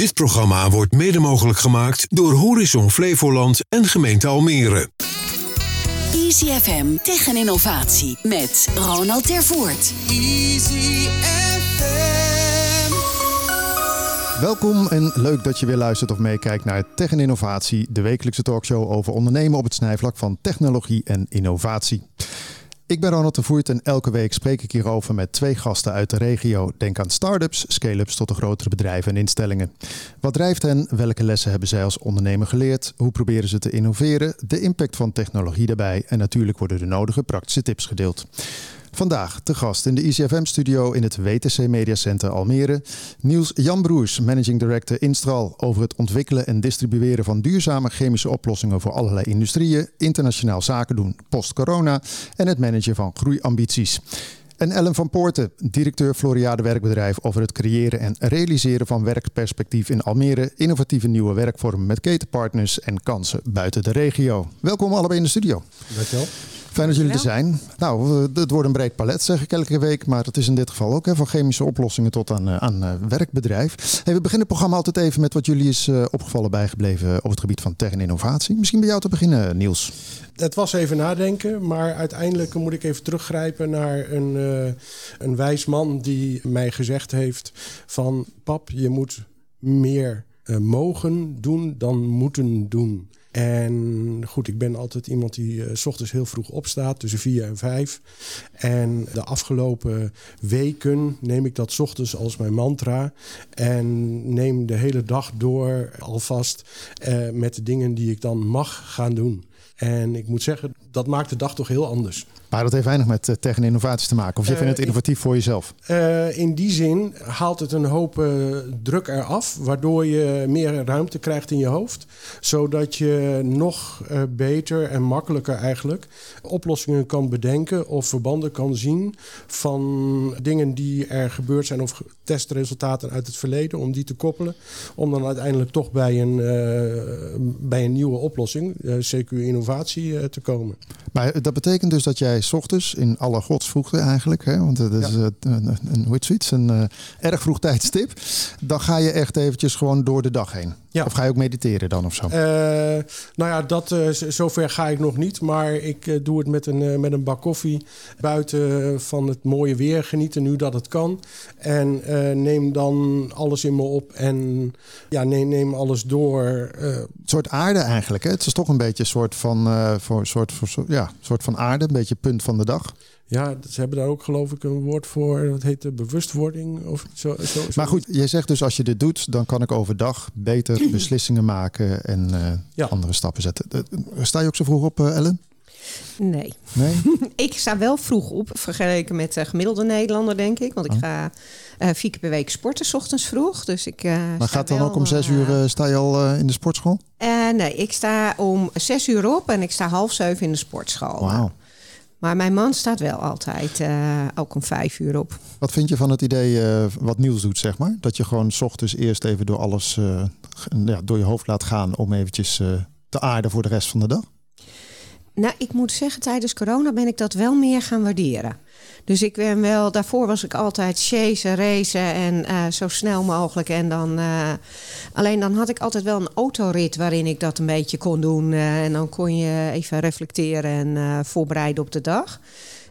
Dit programma wordt mede mogelijk gemaakt door Horizon Flevoland en gemeente Almere. Easy FM tegen innovatie met Ronald Tervoort. Easy FM. Welkom en leuk dat je weer luistert of meekijkt naar Tech en Innovatie, de wekelijkse talkshow over ondernemen op het snijvlak van technologie en innovatie. Ik ben Ronald de Voert en elke week spreek ik hierover met twee gasten uit de regio. Denk aan start-ups, scale-ups tot de grotere bedrijven en instellingen. Wat drijft hen? Welke lessen hebben zij als ondernemer geleerd? Hoe proberen ze te innoveren? De impact van technologie daarbij en natuurlijk worden de nodige praktische tips gedeeld. Vandaag te gast in de ICFM-studio in het WTC Media Center Almere. Niels Jan Broers, Managing Director Instral, over het ontwikkelen en distribueren van duurzame chemische oplossingen voor allerlei industrieën, internationaal zaken doen post-corona en het managen van groeiambities. En Ellen van Poorten, directeur Floriade Werkbedrijf, over het creëren en realiseren van werkperspectief in Almere, innovatieve nieuwe werkvormen met ketenpartners en kansen buiten de regio. Welkom allebei in de studio. Dankjewel. Fijn dat jullie er zijn. Nou, eh, het wordt een breed palet, zeg ik elke week. Maar het is in dit geval ook hè, van chemische oplossingen tot aan, eh, aan uh, werkbedrijf. Hey, we beginnen het programma altijd even met wat jullie is uh, opgevallen bijgebleven op het gebied van tech en innovatie. Misschien bij jou te beginnen, Niels. Het was even nadenken, maar uiteindelijk moet ik even teruggrijpen naar een, uh, een wijs man die mij gezegd heeft van pap, je moet meer mogen doen dan moeten doen. En goed, ik ben altijd iemand die uh, s ochtends heel vroeg opstaat, tussen vier en vijf. En de afgelopen weken neem ik dat s ochtends als mijn mantra. En neem de hele dag door alvast uh, met de dingen die ik dan mag gaan doen. En ik moet zeggen, dat maakt de dag toch heel anders. Maar dat heeft weinig met uh, tech en innovaties te maken. Of je uh, vindt het innovatief voor jezelf? Uh, in die zin haalt het een hoop druk eraf. Waardoor je meer ruimte krijgt in je hoofd. Zodat je nog beter en makkelijker eigenlijk oplossingen kan bedenken. Of verbanden kan zien van dingen die er gebeurd zijn. Of testresultaten uit het verleden. Om die te koppelen. Om dan uiteindelijk toch bij een, bij een nieuwe oplossing, CQ innovatie, te komen. Maar dat betekent dus dat jij s ochtends in alle godsvroegte eigenlijk, hè, want het is ja. een, een, hoe zoiets, een uh, erg vroeg tijdstip, dan ga je echt eventjes gewoon door de dag heen. Ja. Of ga je ook mediteren dan of zo? Uh, nou ja, dat, uh, zover ga ik nog niet. Maar ik doe het met een, met een bak koffie. Buiten van het mooie weer genieten nu dat het kan. En neem dan alles in me op. En ja, neem, neem alles door. Een soort aarde eigenlijk. Hè? Het is toch een beetje een soort van, voor, soort, voor, ja, soort van aarde. Een beetje punt van de dag. Ja, ze hebben daar ook geloof ik een woord voor. Dat heet de bewustwording of zo. zo, zo. Maar goed, jij zegt dus als je dit doet, dan kan ik overdag beter beslissingen maken en uh, ja. andere stappen zetten. Sta je ook zo vroeg op, uh, Ellen? Nee. nee? ik sta wel vroeg op, vergeleken met de gemiddelde Nederlander, denk ik. Want ik ga uh, vier keer per week sporten, s ochtends vroeg. Dus ik, maar gaat dan wel, ook om zes uur, sta je al in de sportschool? nee, ik sta om zes uur op en ik sta half zeven in de sportschool. Wauw. Maar mijn man staat wel altijd uh, ook om vijf uur op. Wat vind je van het idee uh, wat Niels doet, zeg maar? Dat je gewoon s ochtends eerst even door alles uh, ja, door je hoofd laat gaan om eventjes te aarden voor de rest van de dag? Nou, ik moet zeggen, tijdens corona ben ik dat wel meer gaan waarderen. Dus ik ben wel, daarvoor was ik altijd chasen, racen en uh, zo snel mogelijk. En dan, uh, alleen dan had ik altijd wel een autorit waarin ik dat een beetje kon doen. Uh, en dan kon je even reflecteren en voorbereiden op de dag.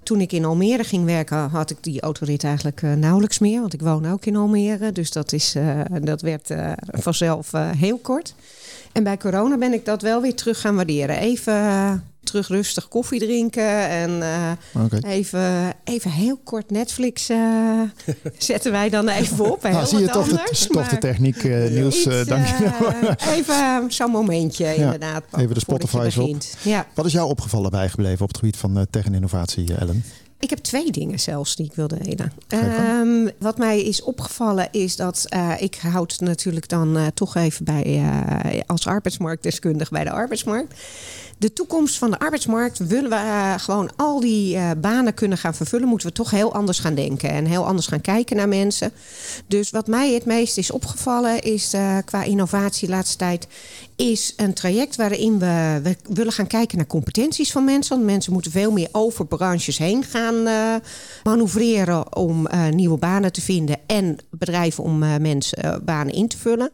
Toen ik in Almere ging werken, had ik die autorit eigenlijk nauwelijks meer. Want ik woon ook in Almere. Dus dat, is, dat werd vanzelf heel kort. En bij corona ben ik dat wel weer terug gaan waarderen. Even terug rustig koffie drinken. En uh, okay. even, even heel kort Netflix uh, zetten wij dan even op. nou, zie je toch de, toch de techniek, uh, Niels. dank je wel. even zo'n momentje ja, inderdaad. Even de Spotify's op. Ja. Wat is jou opgevallen bijgebleven op het gebied van tech en innovatie, Ellen? Ik heb twee dingen zelfs die ik wilde delen. Um, wat mij is opgevallen is dat uh, ik houd natuurlijk dan uh, toch even bij uh, als arbeidsmarktdeskundige bij de arbeidsmarkt. De toekomst van de arbeidsmarkt willen we gewoon al die banen kunnen gaan vervullen, moeten we toch heel anders gaan denken en heel anders gaan kijken naar mensen. Dus wat mij het meest is opgevallen is qua innovatie laatste tijd is een traject waarin we, we willen gaan kijken naar competenties van mensen. Want mensen moeten veel meer over branches heen gaan uh, manoeuvreren om uh, nieuwe banen te vinden en bedrijven om uh, mensen banen in te vullen.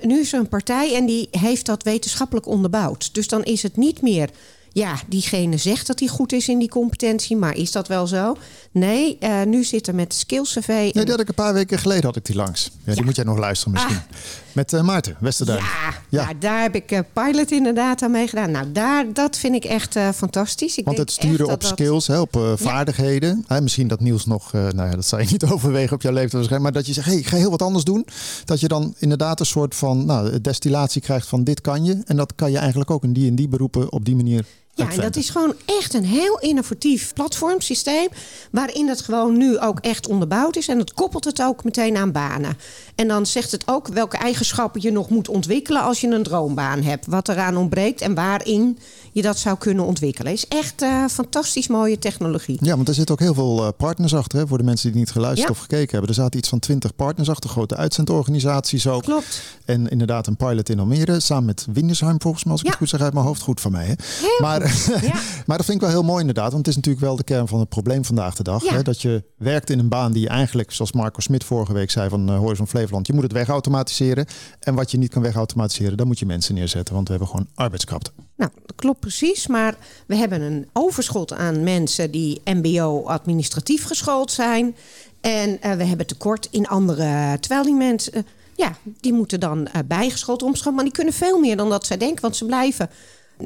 Nu is er een partij en die heeft dat wetenschappelijk onderbouwd. Dus dan is het niet meer ja, diegene zegt dat hij goed is in die competentie, maar is dat wel zo? Nee, uh, nu zit er met Skills CV. Nee, die had ik een paar weken geleden had ik die langs. Ja, ja. Die moet jij nog luisteren misschien. Ah. Met uh, Maarten Westerduin. Ja, ja. Nou, daar heb ik uh, pilot inderdaad aan meegedaan. Nou, daar, dat vind ik echt fantastisch. Ik Want het sturen op skills, hè, op vaardigheden. Hè, misschien dat Niels nog, nou ja, dat zou je niet overwegen op jouw leeftijd waarschijnlijk. Maar dat je zegt, hey, ik ga heel wat anders doen. Dat je dan inderdaad een soort van nou, destillatie krijgt van dit kan je. En dat kan je eigenlijk ook in die en die beroepen op die manier ja, en dat is gewoon echt een heel innovatief platformsysteem. Waarin het gewoon nu ook echt onderbouwd is. En het koppelt het ook meteen aan banen. En dan zegt het ook welke eigenschappen je nog moet ontwikkelen als je een droombaan hebt. Wat eraan ontbreekt en waarin je dat zou kunnen ontwikkelen. Is echt uh, fantastisch mooie technologie. Ja, want er zitten ook heel veel uh, partners achter. Hè, voor de mensen die niet geluisterd ja. of gekeken hebben. Er zaten iets van twintig partners achter. Grote uitzendorganisaties ook. Klopt. En inderdaad een pilot in Almere. Samen met Windesheim volgens mij. Als ik ja. het goed zeg uit mijn hoofd. Goed van mij. Hè? Maar, ja. maar dat vind ik wel heel mooi inderdaad. Want het is natuurlijk wel de kern van het probleem vandaag de dag. Hè, dat je werkt in een baan die je eigenlijk, zoals Marco Smit vorige week zei van uh, Horizon Flevoland. Je moet het wegautomatiseren. En wat je niet kan wegautomatiseren, dan moet je mensen neerzetten. Want we hebben gewoon arbeidskrapte. Nou, dat klopt precies. Maar we hebben een overschot aan mensen die MBO-administratief geschoold zijn. En uh, we hebben tekort in andere. Terwijl die mensen. Uh, ja, die moeten dan uh, bijgeschoold. Maar die kunnen veel meer dan dat zij denken. Want ze blijven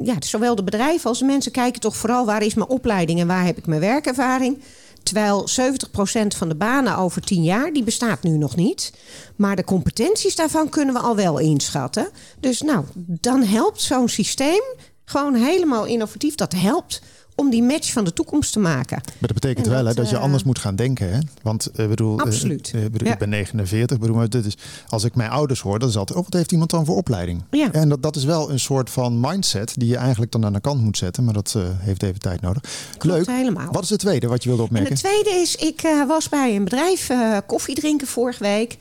ja, zowel de bedrijven als de mensen kijken toch vooral waar is mijn opleiding en waar heb ik mijn werkervaring. Terwijl 70% van de banen over 10 jaar, die bestaat nu nog niet. Maar de competenties daarvan kunnen we al wel inschatten. Dus nou, dan helpt zo'n systeem gewoon helemaal innovatief. Dat helpt om die match van de toekomst te maken. Maar dat betekent dat, wel hè, dat je anders moet gaan denken. Hè? Want uh, bedoel, Absoluut. Uh, bedoel, ja. Ik ben 49. Bedoel, maar dit is, als ik mijn ouders hoor, dan is altijd... Oh, wat heeft iemand dan voor opleiding? Ja. En dat, dat is wel een soort van mindset... die je eigenlijk dan aan de kant moet zetten. Maar dat uh, heeft even tijd nodig. Klopt Leuk. helemaal. Wat is het tweede wat je wilde opmerken? En het tweede is, ik was bij een bedrijf koffie drinken vorige week.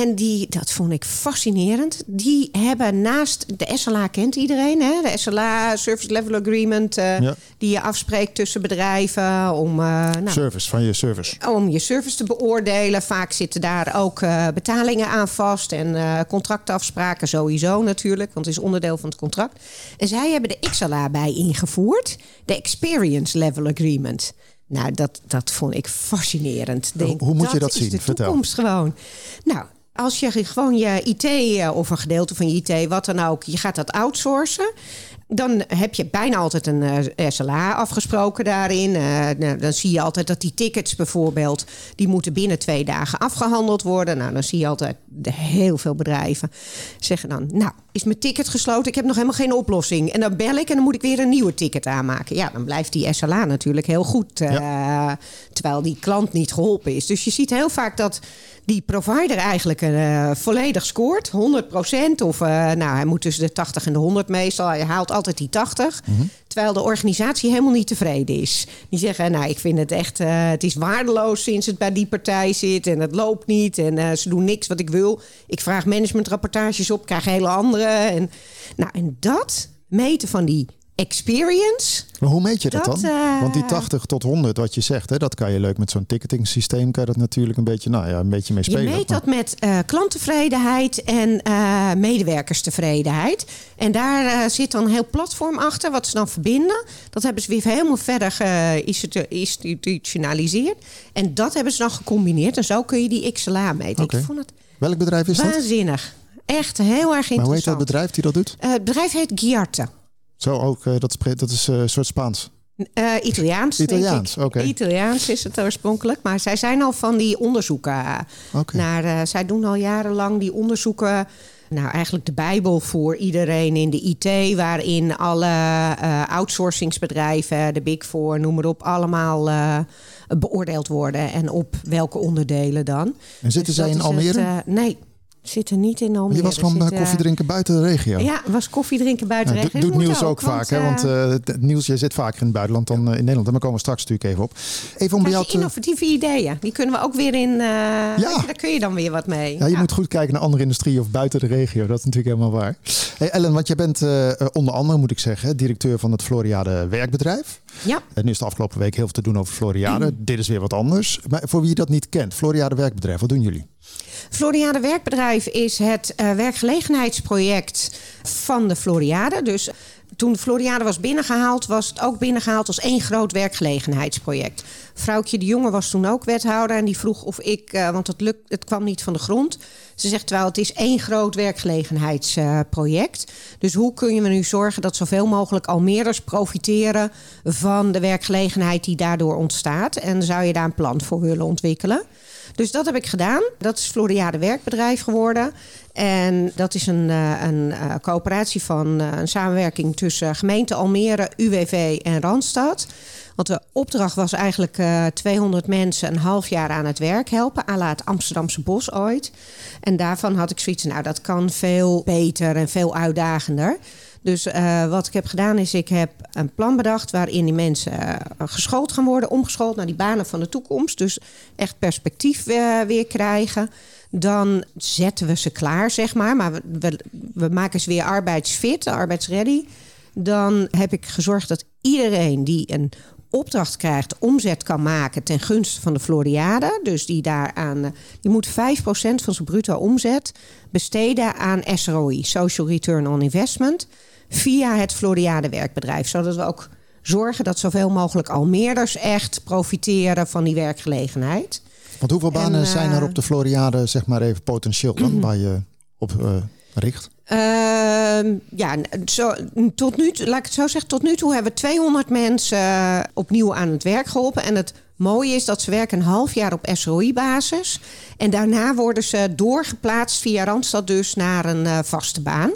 En die, dat vond ik fascinerend. Die hebben naast de SLA kent iedereen, hè? de SLA Service Level Agreement, uh, ja. die je afspreekt tussen bedrijven om uh, nou, service van je service, om je service te beoordelen. Vaak zitten daar ook uh, betalingen aan vast en contractafspraken sowieso natuurlijk, want het is onderdeel van het contract. En zij hebben de XLA bij ingevoerd, de Experience Level Agreement. Nou, dat, dat vond ik fascinerend. Denk, hoe moet je dat is zien? De Vertel. toekomst gewoon. Nou, als je gewoon je IT of een gedeelte van je IT, wat dan ook, je gaat dat outsourcen. Dan heb je bijna altijd een uh, SLA afgesproken daarin. Uh, nou, dan zie je altijd dat die tickets bijvoorbeeld... die moeten binnen twee dagen afgehandeld worden. Nou, dan zie je altijd heel veel bedrijven zeggen dan... nou, is mijn ticket gesloten? Ik heb nog helemaal geen oplossing. En dan bel ik en dan moet ik weer een nieuwe ticket aanmaken. Ja, dan blijft die SLA natuurlijk heel goed. Uh, ja. Terwijl die klant niet geholpen is. Dus je ziet heel vaak dat die provider eigenlijk uh, volledig scoort. 100% of uh, nou, hij moet tussen de 80 en de 100 meestal. Hij haalt altijd die 80. Mm-hmm. Terwijl de organisatie helemaal niet tevreden is. Die zeggen, nou, ik vind het echt, uh, het is waardeloos sinds het bij die partij zit. En het loopt niet en ze doen niks wat ik wil. Ik vraag managementrapportages op, krijg hele andere. En, nou, en dat meten van die experience. Maar hoe meet je dat, dat dan? Uh, Want die 80 tot 100 wat je zegt, hè, dat kan je leuk met zo'n ticketing systeem. Kan je dat natuurlijk een beetje, nou ja, een beetje mee spelen. Je meet dat met uh, klanttevredenheid en uh, medewerkerstevredenheid. En daar zit dan een heel platform achter, wat ze dan verbinden. Dat hebben ze weer helemaal verder geïnstitutionaliseerd. En dat hebben ze dan gecombineerd. En zo kun je die XLA meten. Okay. Ik vond het Welk bedrijf is waanzinnig. dat? Waanzinnig. Echt heel erg interessant. Maar hoe heet dat bedrijf die dat doet? het bedrijf heet Giarte. Zo ook, uh, dat, dat is een uh, soort Spaans. Uh, Italiaans. Italiaans, oké. Okay. Italiaans is het oorspronkelijk. Maar zij zijn al van die onderzoeken. Okay. Naar, uh, zij doen al jarenlang die onderzoeken. Nou, eigenlijk de Bijbel voor iedereen in de IT, waarin alle uh, outsourcingsbedrijven, de Big Four, noem maar op, allemaal beoordeeld worden. En op welke onderdelen dan. En zitten dus zij in Almere? Het, nee. Zitten niet in Almere. Je was gewoon zit, koffie drinken buiten de regio. Ja, was koffie drinken buiten de ja, regio. Doet Niels ook, vaak, hè? Want uh, Niels, jij zit vaker in het buitenland dan in Nederland. En daar komen we straks natuurlijk even op. Even om bij jou te... innovatieve ideeën. Die kunnen we ook weer in. Ja. Daar kun je dan weer wat mee. Ja, je moet goed kijken naar andere industrie of buiten de regio. Dat is natuurlijk helemaal waar. Hey Ellen, want jij bent onder andere, moet ik zeggen, directeur van het Floriade Werkbedrijf. Ja. En nu is de afgelopen week heel veel te doen over Floriade. Dit is weer wat anders. Maar voor wie dat niet kent, Floriade Werkbedrijf, wat doen jullie? Floriade Werkbedrijf is het uh, werkgelegenheidsproject van de Floriade. Dus toen de Floriade was binnengehaald, was het ook binnengehaald als één groot werkgelegenheidsproject. Vrouwtje de Jonge was toen ook wethouder en die vroeg of ik, uh, want het, het kwam niet van de grond. Ze zegt wel, het is één groot werkgelegenheidsproject. Dus hoe kun je nu zorgen dat zoveel mogelijk Almeerders profiteren van de werkgelegenheid die daardoor ontstaat? En zou je daar een plan voor willen ontwikkelen? Dus dat heb ik gedaan. Dat is Floriade Werkbedrijf geworden. En dat is een, een, een coöperatie van een samenwerking tussen gemeente Almere, UWV en Randstad. Want de opdracht was eigenlijk uh, 200 mensen een half jaar aan het werk helpen, la het Amsterdamse Bos ooit. En daarvan had ik zoiets, nou dat kan veel beter en veel uitdagender. Dus uh, wat ik heb gedaan is, ik heb een plan bedacht waarin die mensen uh, geschoold gaan worden, omgeschoold naar die banen van de toekomst. Dus echt perspectief uh, weer krijgen. Dan zetten we ze klaar, zeg maar. Maar we, we, we maken ze weer arbeidsfit, arbeidsready. Dan heb ik gezorgd dat iedereen die een opdracht krijgt, omzet kan maken ten gunste van de Floriade. Dus die daaraan, die moet 5% van zijn bruto omzet besteden aan SROI, Social Return on Investment, via het Floriade werkbedrijf. Zodat we ook zorgen dat zoveel mogelijk Almeerders echt profiteren van die werkgelegenheid. Want hoeveel banen en, uh, zijn er op de Floriade, zeg maar even potentieel dan, waar je op uh, richt? Uh, ja, zo, tot nu, laat ik het zo zeggen, tot nu toe hebben we 200 mensen uh, opnieuw aan het werk geholpen. En het mooie is dat ze werken een half jaar op SROI-basis. En daarna worden ze doorgeplaatst via Randstad dus naar een vaste baan.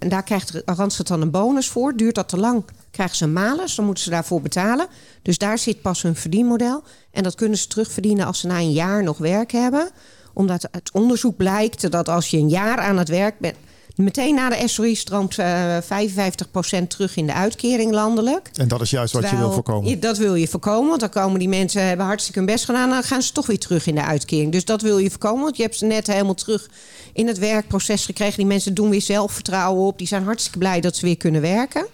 En daar krijgt Randstad dan een bonus voor. Duurt dat te lang, krijgen ze een malus. Dan moeten ze daarvoor betalen. Dus daar zit pas hun verdienmodel. En dat kunnen ze terugverdienen als ze na een jaar nog werk hebben. Omdat uit onderzoek blijkt dat als je een jaar aan het werk bent... Meteen na de SOI stroomt uh, 55% terug in de uitkering landelijk. En dat is juist wat je wil voorkomen. Dat wil je voorkomen, want dan komen die mensen, hebben hartstikke hun best gedaan, dan gaan ze toch weer terug in de uitkering. Dus dat wil je voorkomen, want je hebt ze net helemaal terug in het werkproces gekregen. Die mensen doen weer zelfvertrouwen op, die zijn hartstikke blij dat ze weer kunnen werken.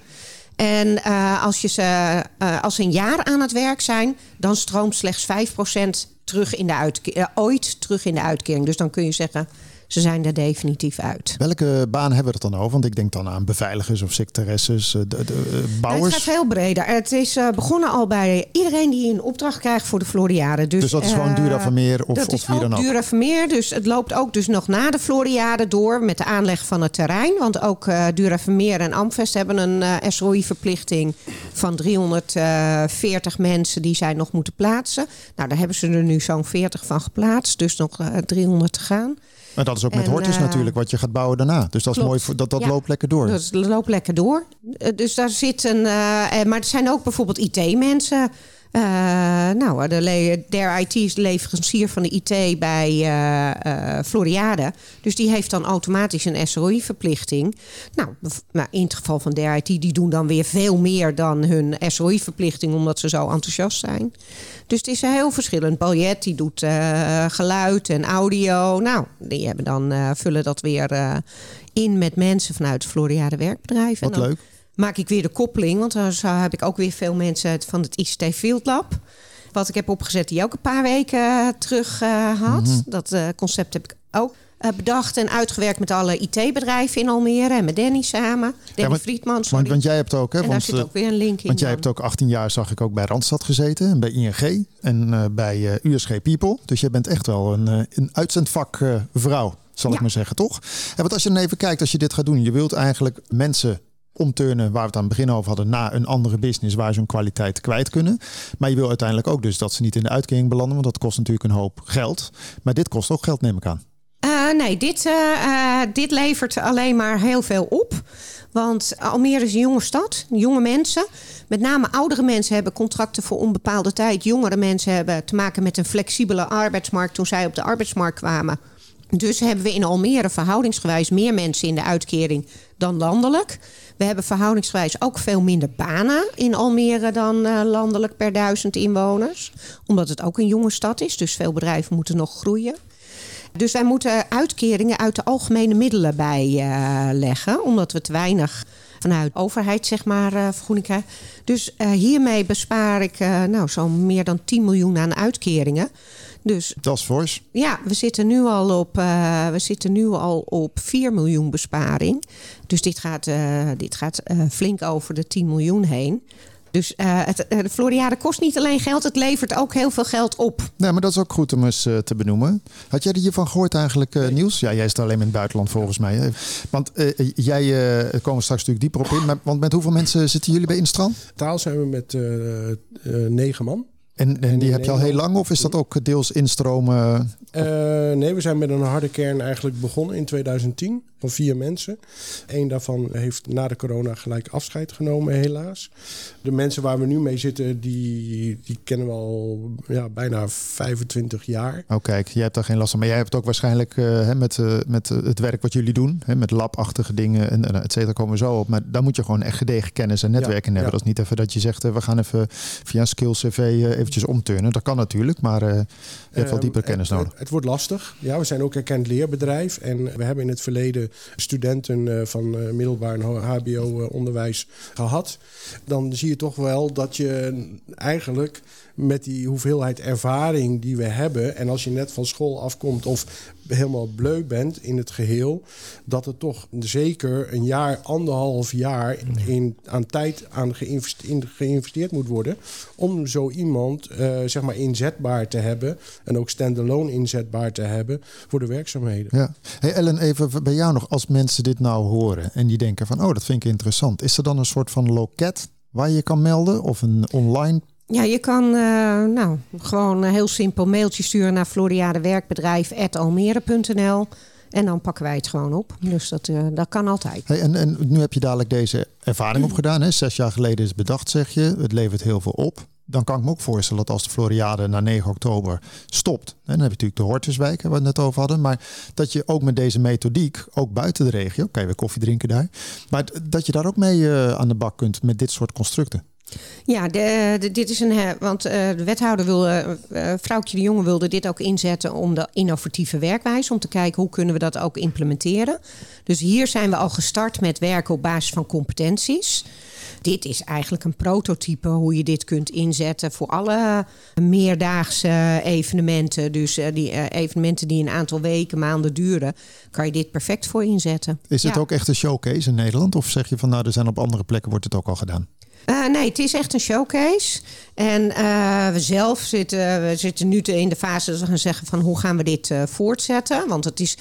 En uh, als, je ze, uh, als ze een jaar aan het werk zijn, dan stroomt slechts 5% terug in de uitkering, ooit terug in de uitkering. Dus dan kun je zeggen, ze zijn er definitief uit. Welke baan hebben we het dan over? Want ik denk dan aan beveiligers of secretaresses, de, de, de bouwers. Nou, het gaat veel breder. Het is uh, begonnen al bij iedereen die een opdracht krijgt voor de Floriade. Dus, dus dat is gewoon Dura Vermeer of, dat of is wie dan ook? Dura Vermeer. Dus het loopt ook dus nog na de Floriade door met de aanleg van het terrein. Want ook Dura Vermeer en Amvest hebben een SOI-verplichting van 340 mensen die zij nog moeten plaatsen. Nou, daar hebben ze er nu zo'n 40 van geplaatst. Dus nog 300 te gaan. Maar dat is ook met Hortus eh, natuurlijk, wat je gaat bouwen daarna. Dus dat is mooi, dat, dat Ja. loopt lekker door. Dat loopt lekker door. Dus daar zit een. eh, eh, maar er zijn ook bijvoorbeeld IT-mensen. Eh, nou, de le- Der IT is de leverancier van de IT bij eh, eh, Floriade. Dus die heeft dan automatisch een SROI-verplichting. Nou, maar in het geval van Der IT, die doen dan weer veel meer dan hun SROI-verplichting, omdat ze zo enthousiast zijn. Dus het is heel verschillend. Baljet, die doet geluid en audio. Nou, die hebben dan, vullen dat weer in met mensen vanuit Floriade werkbedrijf. Wat en dan leuk. Maak ik weer de koppeling, want dan zou- heb ik ook weer veel mensen uit- van het ICT Field Lab. Wat ik heb opgezet, die ook een paar weken terug eh, had. Mhm. Dat eh, concept heb ik ook eh, bedacht en uitgewerkt met alle IT-bedrijven in Almere. En met Danny samen. Danny want- Friedman. Want, want jij hebt ook, hè? en daar Want, zit eh, ook weer een link in. want jij dan. hebt ook 18 jaar, zag ik ook bij Randstad gezeten. En bij ING en eh, bij eh, USG People. Dus je bent echt wel een, eh, een uitzendvak eh, vrouw, zal ik Ja. maar zeggen, toch? En want als je dan even kijkt, als je dit gaat doen. Je wilt eigenlijk mensen omturnen, waar we het aan het begin over hadden, naar een andere business waar ze hun kwaliteit kwijt kunnen. Maar je wil uiteindelijk ook dus dat ze niet in de uitkering belanden, want dat kost natuurlijk een hoop geld. Maar dit kost ook geld, neem ik aan. Eh, nee, dit, eh, eh, dit levert alleen maar heel veel op. Want Almere is een jonge stad, jonge mensen. Met name oudere mensen hebben contracten voor onbepaalde tijd. Jongere mensen hebben te maken met een flexibele arbeidsmarkt toen zij op de arbeidsmarkt kwamen. Dus hebben we in Almere verhoudingsgewijs meer mensen in de uitkering dan landelijk. We hebben verhoudingsgewijs ook veel minder banen in Almere dan eh, landelijk per duizend inwoners. Omdat het ook een jonge stad is, dus veel bedrijven moeten nog groeien. Dus wij moeten uitkeringen uit de algemene middelen bijleggen, omdat we te weinig vanuit overheid, zeg maar, uh. Dus uh, hiermee bespaar ik uh, nou, zo'n meer dan 10 miljoen aan uitkeringen. Dus, dat is fors. Ja, we zitten, nu al op, uh, we zitten nu al op 4 miljoen besparing. Dus dit gaat, uh, dit gaat uh, flink over de 10 miljoen heen. Dus het, de Floriade kost niet alleen geld, het levert ook heel veel geld op. Nee, maar dat is ook goed om eens te benoemen. Had jij er hiervan gehoord eigenlijk, nee. Niels? Ja, jij zit alleen in het buitenland volgens mij. Hè? Want jij, uh, komen straks natuurlijk dieper op in. Maar, want met hoeveel mensen zitten jullie bij Instrand? Taal zijn we met negen man. En, en die heb je al heel lang of is dat ook deels instromen? Uh, nee, we zijn met een harde kern eigenlijk begonnen in 2010 van vier mensen. Eén daarvan heeft na de corona gelijk afscheid genomen, helaas. De mensen waar we nu mee zitten, die, die kennen we al ja, bijna 25 jaar. Oh kijk, jij hebt daar geen last van. Maar jij hebt ook waarschijnlijk uh, met, uh, met het werk wat jullie doen, hè, met labachtige dingen en et cetera, komen we zo op. Maar dan moet je gewoon echt gedegen kennis en netwerken ja, hebben. Ja. Dat is niet even dat je zegt, we gaan even via een skills CV eventjes omturnen. Dat kan natuurlijk, maar je hebt wel dieper kennis nodig. Het, het wordt lastig. Ja, we zijn ook erkend leerbedrijf en we hebben in het verleden studenten van middelbaar en HBO-onderwijs gehad. Dan zie je toch wel dat je eigenlijk met die hoeveelheid ervaring die we hebben. En als je net van school afkomt of helemaal bleu bent in het geheel, dat er toch zeker een jaar, anderhalf jaar in, aan tijd aan geïnvesteerd, geïnvesteerd moet worden. Om zo iemand uh, zeg maar inzetbaar te hebben. En ook standalone inzetbaar te hebben voor de werkzaamheden. Ja. Hey Ellen, even bij jou nog. Als mensen dit nou horen en die denken van oh, dat vind ik interessant. Is er dan een soort van loket waar je kan melden of een online ja, je kan uh, nou, gewoon een heel simpel mailtje sturen naar floriadewerkbedrijf.almere.nl. En dan pakken wij het gewoon op. Dus dat, uh, dat kan altijd. Hey, en, en nu heb je dadelijk deze ervaring opgedaan. Hè? Zes jaar geleden is het bedacht, zeg je. Het levert heel veel op. Dan kan ik me ook voorstellen dat als de Floriade na 9 oktober stopt. En dan heb je natuurlijk de Hortuswijk, waar we het net over hadden. Maar dat je ook met deze methodiek, ook buiten de regio, kan je weer koffie drinken daar. Maar dat je daar ook mee uh, aan de bak kunt met dit soort constructen. Ja, de, de, dit is een. Want uh, de wethouder wilde, uh, Vrouwtje de Jonge wilde dit ook inzetten om de innovatieve werkwijze. Om te kijken hoe kunnen we dat ook implementeren. Dus hier zijn we al gestart met werken op basis van competenties. Dit is eigenlijk een prototype hoe je dit kunt inzetten voor alle meerdaagse evenementen. Dus die evenementen die een aantal weken, maanden duren, kan je dit perfect voor inzetten. Is het ja. ook echt een showcase in Nederland? Of zeg je van nou, er zijn op andere plekken wordt het ook al gedaan? Uh, nee, het is echt een showcase. En uh, we zelf zitten, we zitten nu in de fase dat we gaan zeggen van hoe gaan we dit uh, voortzetten. Want het is,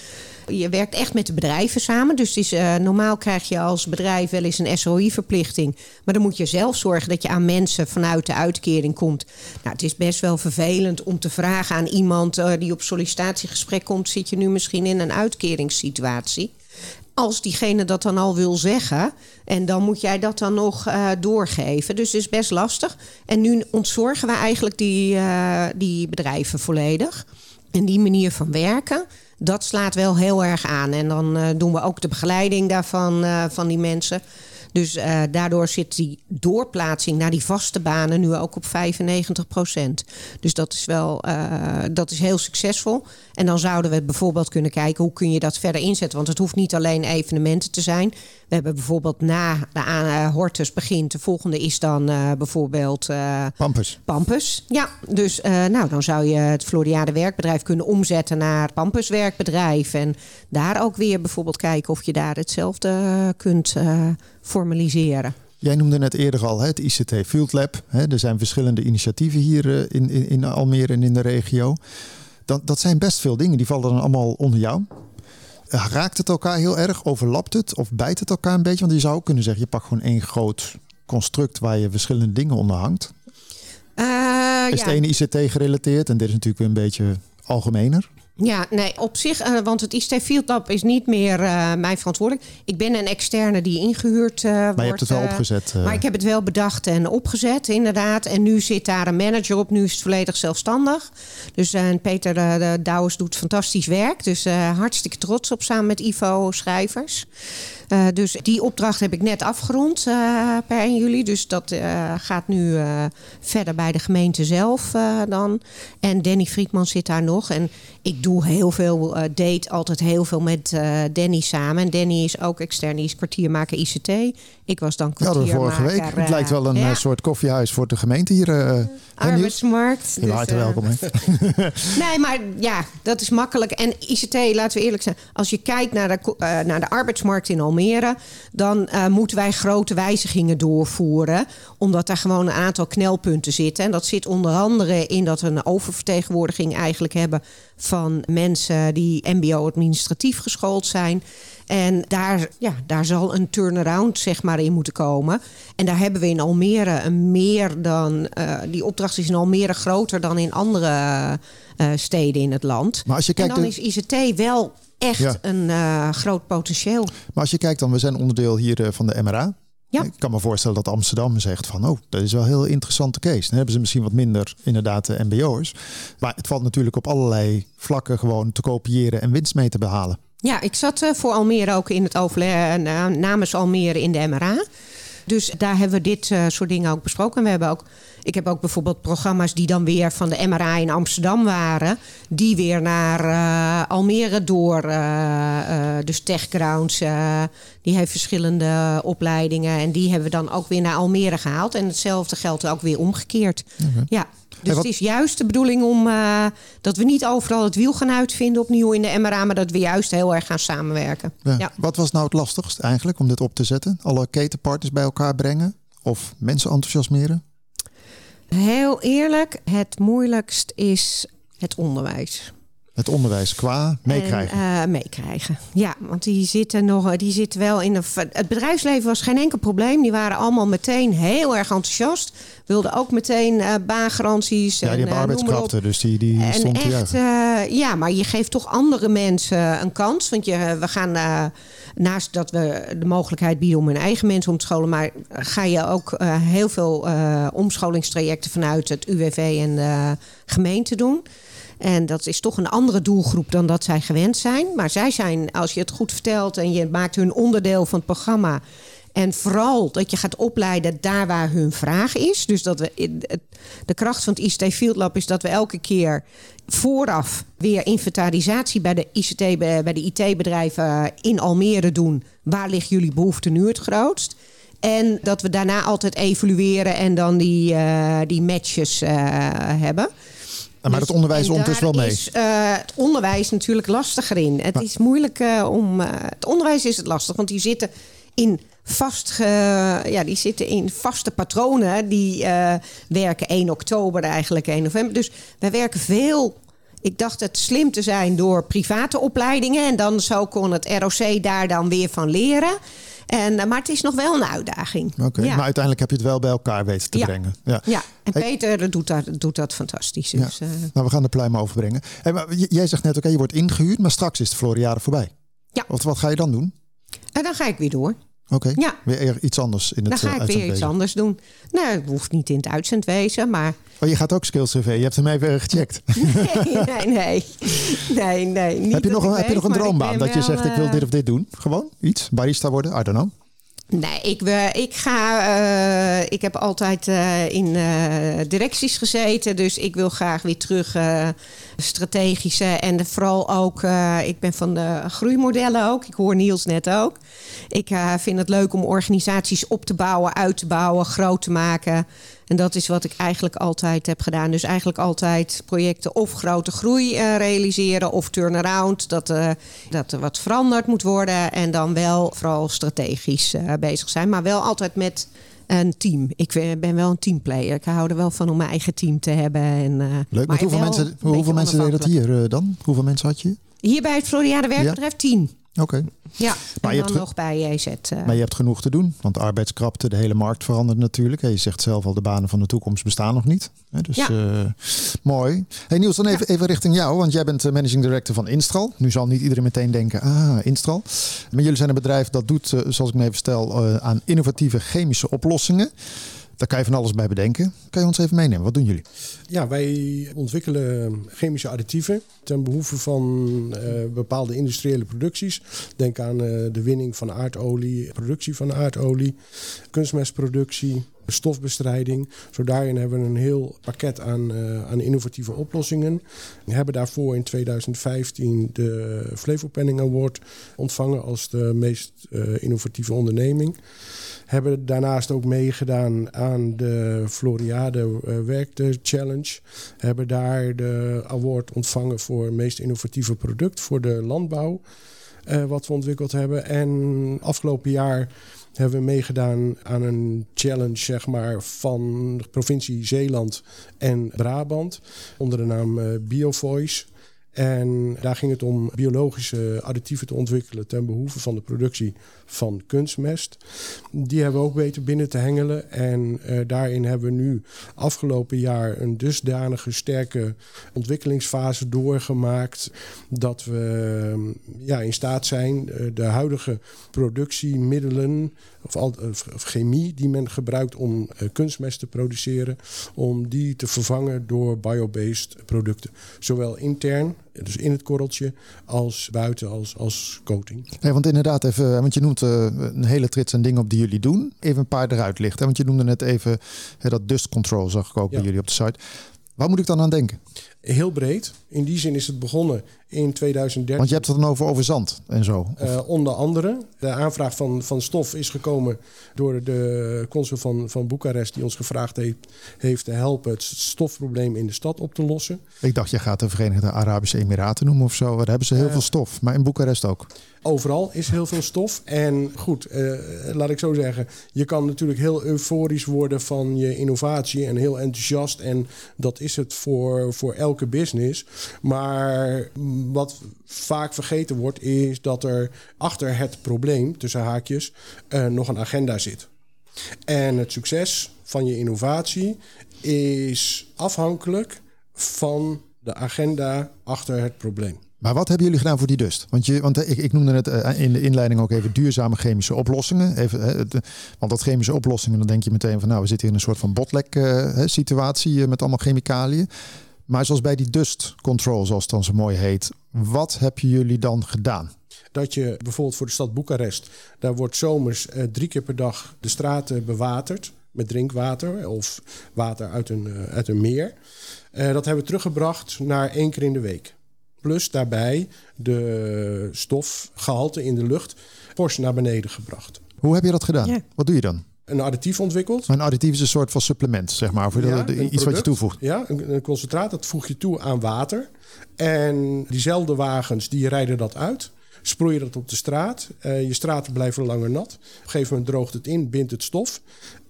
je werkt echt met de bedrijven samen. Dus is, normaal krijg je als bedrijf wel eens een SOI-verplichting. Maar dan moet je zelf zorgen dat je aan mensen vanuit de uitkering komt. Nou, het is best wel vervelend om te vragen aan iemand die op sollicitatiegesprek komt. Zit je nu misschien in een uitkeringssituatie? Als diegene dat dan al wil zeggen. En dan moet jij dat dan nog uh, doorgeven. Dus het is best lastig. En nu ontzorgen we eigenlijk die, uh, die bedrijven volledig. En die manier van werken, dat slaat wel heel erg aan. En dan uh, doen we ook de begeleiding daarvan, van die mensen. Dus daardoor zit die doorplaatsing naar die vaste banen nu ook op 95 procent. Dus dat is wel dat is heel succesvol. En dan zouden we bijvoorbeeld kunnen kijken hoe kun je dat verder inzetten. Want het hoeft niet alleen evenementen te zijn. We hebben bijvoorbeeld na de uh, Hortus begint. De volgende is dan bijvoorbeeld Pampus. Pampus. Ja, dus nou, dan zou je het Floriade werkbedrijf kunnen omzetten naar Pampus werkbedrijf. En daar ook weer bijvoorbeeld kijken of je daar hetzelfde kunt formaliseren. Jij noemde net eerder al het ICT Field Lab. Er zijn verschillende initiatieven hier in, in, in Almere en in de regio. Dat, dat zijn best veel dingen, die vallen dan allemaal onder jou. Raakt het elkaar heel erg? Overlapt het? Of bijt het elkaar een beetje? Want je zou ook kunnen zeggen, je pakt gewoon één groot construct waar je verschillende dingen onder hangt. Uh, is ja. de ene ICT gerelateerd en dit is natuurlijk weer een beetje algemener? Ja, nee, op zich, uh, want het ICT Field Lab is niet meer uh, mijn verantwoordelijk. Ik ben een externe die ingehuurd uh, wordt. Maar je hebt het wel opgezet. Maar ik heb het wel bedacht en opgezet, inderdaad. En nu zit daar een manager op. Nu is het volledig zelfstandig. Dus Peter de Douwers doet fantastisch werk. Dus hartstikke trots op samen met Ivo Schrijvers. Eh, dus die opdracht heb ik net afgerond uh, per 1 juli. Dus dat uh, gaat nu verder bij de gemeente zelf dan. En Danny Friedman zit daar nog. En ik doe heel veel, date altijd heel veel met Danny samen. En Danny is ook extern, die is kwartiermaker ICT. Ik was dan kwartiermaker... Ja, vorige week. Het lijkt wel een ja. soort koffiehuis voor de gemeente hier. Arbeidsmarkt. Dus, welkom. nee, maar ja, dat is makkelijk. En ICT, laten we eerlijk zijn. Als je kijkt naar de, naar de arbeidsmarkt in Almere, dan uh, moeten wij grote wijzigingen doorvoeren. Omdat daar gewoon een aantal knelpunten zitten. En dat zit onder andere in dat we een oververtegenwoordiging eigenlijk hebben van mensen die MBO-administratief geschoold zijn. En daar, ja, daar zal een turnaround zeg maar, in moeten komen. En daar hebben we in Almere een meer dan. Uh, die opdracht is in Almere groter dan in andere uh, steden in het land. Maar als je kijkt en dan de... is ICT wel echt ja. een uh, groot potentieel. Maar als je kijkt dan, we zijn onderdeel hier uh, van de MRA. Ja. Ik kan me voorstellen dat Amsterdam zegt van, oh, dat is wel een heel interessante case. Dan hebben ze misschien wat minder inderdaad de MBO'ers. Maar het valt natuurlijk op allerlei vlakken gewoon te kopiëren en winst mee te behalen. Ja, ik zat voor Almere ook in het overleg namens Almere in de MRA. Dus daar hebben we dit soort dingen ook besproken. En we hebben ook, ik heb ook bijvoorbeeld programma's die dan weer van de MRA in Amsterdam waren. Die weer naar uh, Almere door. Uh, dus TechGrounds, die heeft verschillende opleidingen. En die hebben we dan ook weer naar Almere gehaald. En hetzelfde geldt ook weer omgekeerd. Okay. Ja. Dus het is juist de bedoeling om uh, dat we niet overal het wiel gaan uitvinden opnieuw in de MRA, maar dat we juist heel erg gaan samenwerken. Ja. Ja. Wat was nou het lastigst eigenlijk om dit op te zetten? Alle ketenpartners bij elkaar brengen of mensen enthousiasmeren? Heel eerlijk, het moeilijkst is het onderwijs. Het onderwijs qua meekrijgen. En, uh, meekrijgen. Ja, want die zitten nog, die zitten wel in een. Het bedrijfsleven was geen enkel probleem. Die waren allemaal meteen heel erg enthousiast. Wilden ook meteen uh, baangaranties. Ja, die en, hebben arbeidskrachten, dus die, die en stond echt, Ja, maar je geeft toch andere mensen een kans. Want je, we gaan naast dat we de mogelijkheid bieden om hun eigen mensen om te scholen, maar ga je ook heel veel omscholingstrajecten vanuit het UWV en de gemeente doen. En dat is toch een andere doelgroep dan dat zij gewend zijn. Maar zij zijn, als je het goed vertelt en je maakt hun onderdeel van het programma. En vooral dat je gaat opleiden daar waar hun vraag is. Dus dat we de kracht van het ICT Field Lab is dat we elke keer vooraf weer inventarisatie bij de ICT, bij de IT-bedrijven in Almere doen. Waar ligt jullie behoefte nu het grootst? En dat we daarna altijd evalueren en dan die, uh, die matches uh, hebben. Maar dus, het onderwijs ondertussen wel mee. is uh, het onderwijs natuurlijk lastiger in. Het maar, is moeilijk uh, om. Uh, het onderwijs is het lastig, want die zitten in vast, ja, die zitten in vaste patronen. Die werken 1 oktober eigenlijk 1 november. Dus wij werken veel. Ik dacht het slim te zijn door private opleidingen. En dan zo kon het ROC daar dan weer van leren. En, maar het is nog wel een uitdaging. Oké, okay, ja. maar uiteindelijk heb je het wel bij elkaar weten te ja. brengen. Ja, ja. en Peter doet, dat, doet dat fantastisch. Dus, ja. uh... Nou, we gaan de pluim overbrengen. Hey, maar jij zegt net, oké, okay, je wordt ingehuurd, maar straks is de Floriade voorbij. Ja. Wat, wat ga je dan doen? En dan ga ik weer door. Oké, okay. ja. weer iets anders in het Dan ga ik weer iets anders doen. Nou, het hoeft niet in het uitzendwezen, maar... Oh, je gaat ook Skills CV, je hebt hem even gecheckt. Nee, nee, nee. nee, nee niet heb je nog een, heb je nog een droombaan dat je zegt, ik wil uh... dit of dit doen? Gewoon iets, barista worden, I don't know. Nee, ik, ik ga. Uh, ik heb altijd uh, in uh, directies gezeten. Dus ik wil graag weer terug strategische. En vooral ook. ik ben van de groeimodellen ook. Ik hoor Niels net ook. Ik vind het leuk om organisaties op te bouwen, uit te bouwen, groot te maken. En dat is wat ik eigenlijk altijd heb gedaan. Dus eigenlijk altijd projecten of grote groei uh, realiseren of turnaround. Dat, uh, dat er wat veranderd moet worden. En dan wel vooral strategisch uh, bezig zijn. Maar wel altijd met een team. Ik ben wel een teamplayer. Ik hou er wel van om mijn eigen team te hebben. En, Leuk, maar hoeveel mensen, hoeveel mensen deden dat hier dan? Hoeveel mensen had je? Hier bij het Floriade Werkbedrijf ja? tien. Oké. Okay. Ja, maar en je dan hebt nog bij JZ. Uh... Maar je hebt genoeg te doen, want de arbeidskrapte, de hele markt verandert natuurlijk. Je zegt zelf al, de banen van de toekomst bestaan nog niet. Dus ja. uh, mooi. Hey Niels, dan even, ja. even richting jou, want jij bent managing director van Instral. Nu zal niet iedereen meteen denken, ah, Instral. Maar jullie zijn een bedrijf dat doet, zoals ik me even stel, aan innovatieve chemische oplossingen. Daar kan je van alles bij bedenken. Kan je ons even meenemen? Wat doen jullie? Ja, wij ontwikkelen chemische additieven ten behoeve van uh, bepaalde industriële producties. Denk aan uh, de winning van aardolie, productie van aardolie, kunstmestproductie, stofbestrijding. Zo daarin hebben we een heel pakket aan, uh, aan innovatieve oplossingen. We hebben daarvoor in 2015 de Flevo Penning Award ontvangen als de meest innovatieve onderneming. Hebben daarnaast ook meegedaan aan de Floriade uh, Werkte Challenge. Hebben daar de award ontvangen voor meest innovatieve product voor de landbouw. wat we ontwikkeld hebben. En afgelopen jaar hebben we meegedaan aan een challenge zeg maar, van de provincie Zeeland en Brabant onder de naam uh, BioVoice. En daar ging het om biologische additieven te ontwikkelen ten behoeve van de productie van kunstmest. Die hebben we ook weten binnen te hengelen. En uh, daarin hebben we nu afgelopen jaar een dusdanige sterke ontwikkelingsfase doorgemaakt. Dat we ja, in staat zijn uh, de huidige productiemiddelen of, of, chemie die men gebruikt om kunstmest te produceren, om die te vervangen door biobased producten. Zowel intern, dus in het korreltje, als buiten als, als coating. Nee, want inderdaad, even, want je noemt uh, een hele trits en dingen op die jullie doen. Even een paar eruit lichten. Want je noemde net even dat dust control, zag ik ook ja. bij jullie op de site. Waar moet ik dan aan denken? Heel breed. In die zin is het begonnen in 2013. Want je hebt het dan over, over zand en zo? Uh, onder andere. De aanvraag van, van stof is gekomen door de consul van, van Boekarest... die ons gevraagd heeft, heeft te helpen het stofprobleem in de stad op te lossen. Ik dacht, je gaat de Verenigde Arabische Emiraten noemen of zo. Daar hebben ze heel uh, veel stof. Maar in Boekarest ook? Overal is heel veel stof. En goed, uh, laat ik zo zeggen... je kan natuurlijk heel euforisch worden van je innovatie... en heel enthousiast. En dat is het voor, voor business. Maar wat vaak vergeten wordt, is dat er achter het probleem, tussen haakjes, uh, nog een agenda zit. En het succes van je innovatie is afhankelijk van de agenda achter het probleem. Maar wat hebben jullie gedaan voor die dust? Want, je, want ik, ik noemde het uh, in de inleiding ook even duurzame chemische oplossingen. Even, want dat chemische oplossingen, dan denk je meteen van nou, we zitten in een soort van botlek situatie met allemaal chemicaliën. Maar zoals bij die dust control, zoals het dan zo mooi heet, wat hebben jullie dan gedaan? Dat je bijvoorbeeld voor de stad Boekarest, daar wordt zomers uh, drie keer per dag de straten bewaterd met drinkwater of water uit een, uh, uit een meer. Uh, dat hebben we teruggebracht naar één keer in de week. Plus daarbij de stofgehalte in de lucht fors naar beneden gebracht. Hoe heb je dat gedaan? Ja. Wat doe je dan? Een additief ontwikkeld. Een additief is een soort van supplement, zeg maar, ja, de, iets product, wat je toevoegt. Ja, een, een, concentraat, dat voeg je toe aan water. En diezelfde wagens, die rijden dat uit. Sproei je dat op de straat. Uh, je straten blijven langer nat. Op een gegeven moment droogt het in, bindt het stof.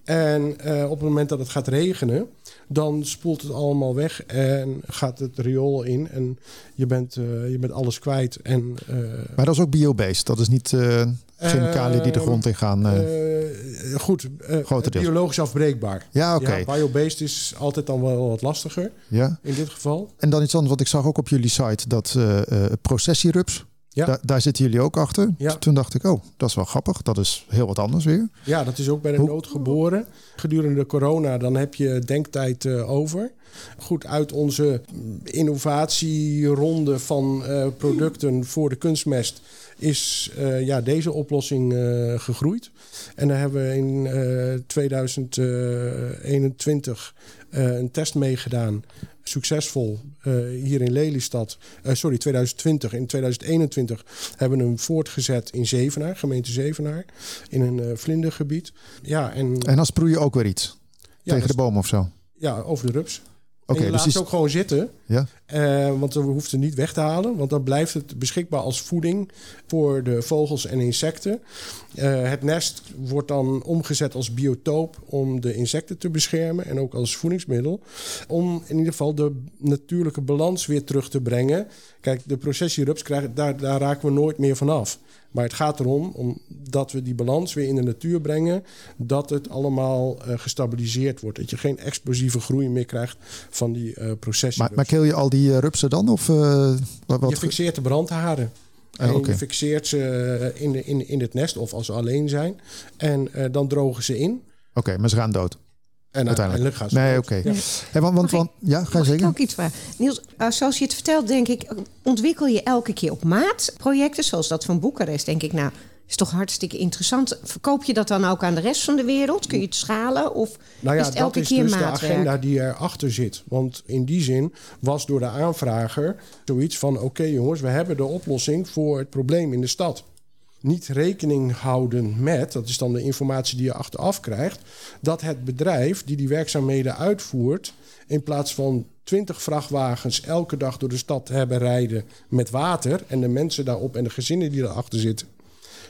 En uh, op het moment dat het gaat regenen, dan spoelt het allemaal weg en gaat het riool in. En je bent, uh, je bent alles kwijt. En, uh, maar dat is ook biobased. Dat is niet chemicaliën die de grond in gaan. goed, biologisch afbreekbaar. Ja, oké. Okay. Ja, biobased is altijd dan wel wat lastiger. Ja. In dit geval. En dan iets anders, wat ik zag ook op jullie site, dat processierups. Ja. Da daar zitten jullie ook achter. Ja. Toen dacht ik, oh, dat is wel grappig. Dat is heel wat anders weer. Ja, dat is ook bij de Hoe? nood geboren. Gedurende corona, dan heb je denktijd uh, over. Goed, uit onze innovatieronde van uh, producten voor de kunstmest is uh, ja, deze oplossing gegroeid. En daar hebben we in 2021 een test meegedaan succesvol uh, hier in Lelystad. Uh, sorry, 2020. In 2021 hebben we hem voortgezet in Zevenaar, gemeente Zevenaar. In een uh, vlindergebied. Ja, en, en dan sproei je ook weer iets? Ja, tegen de boom of zo? Ja, over de rups. Oké, okay, dus laat het ook gewoon zitten. Ja. Uh, want we hoeven het niet weg te halen. Want dan blijft het beschikbaar als voeding voor de vogels en insecten. Uh, het nest wordt dan omgezet als biotoop om de insecten te beschermen. En ook als voedingsmiddel. Om in ieder geval de natuurlijke balans weer terug te brengen. Kijk, de processierups, krijgen, daar, daar raken we nooit meer vanaf. Maar het gaat erom om dat we die balans weer in de natuur brengen. Dat het allemaal uh, gestabiliseerd wordt. Dat je geen explosieve groei meer krijgt van die uh, processen. Maar, maar kill je al die uh, rupsen dan? Of, wat, wat... Je fixeert de brandharen. En oh, okay. je fixeert ze in, in, in het nest of als ze alleen zijn. En dan drogen ze in. Oké, okay, maar ze gaan dood? En uiteindelijk. uiteindelijk gaan ze Nee, oké. Ja. Hey, want, want, ja, ga je zeggen? ook iets vragen? Niels, eh, zoals je het vertelt, denk ik, ontwikkel je elke keer op maat projecten, zoals dat van Boekarest, denk ik, nou, is toch hartstikke interessant. Verkoop je dat dan ook aan de rest van de wereld? Kun je het schalen? Of Nou ja, is het dat elke is keer dus de agenda die erachter zit. Want in die zin was door de aanvrager zoiets van... oké jongens, we hebben de oplossing voor het probleem in de stad. Niet rekening houden met, dat is dan de informatie die je achteraf krijgt... dat het bedrijf die die werkzaamheden uitvoert... in plaats van 20 vrachtwagens elke dag door de stad hebben rijden met water... en de mensen daarop en de gezinnen die erachter zitten...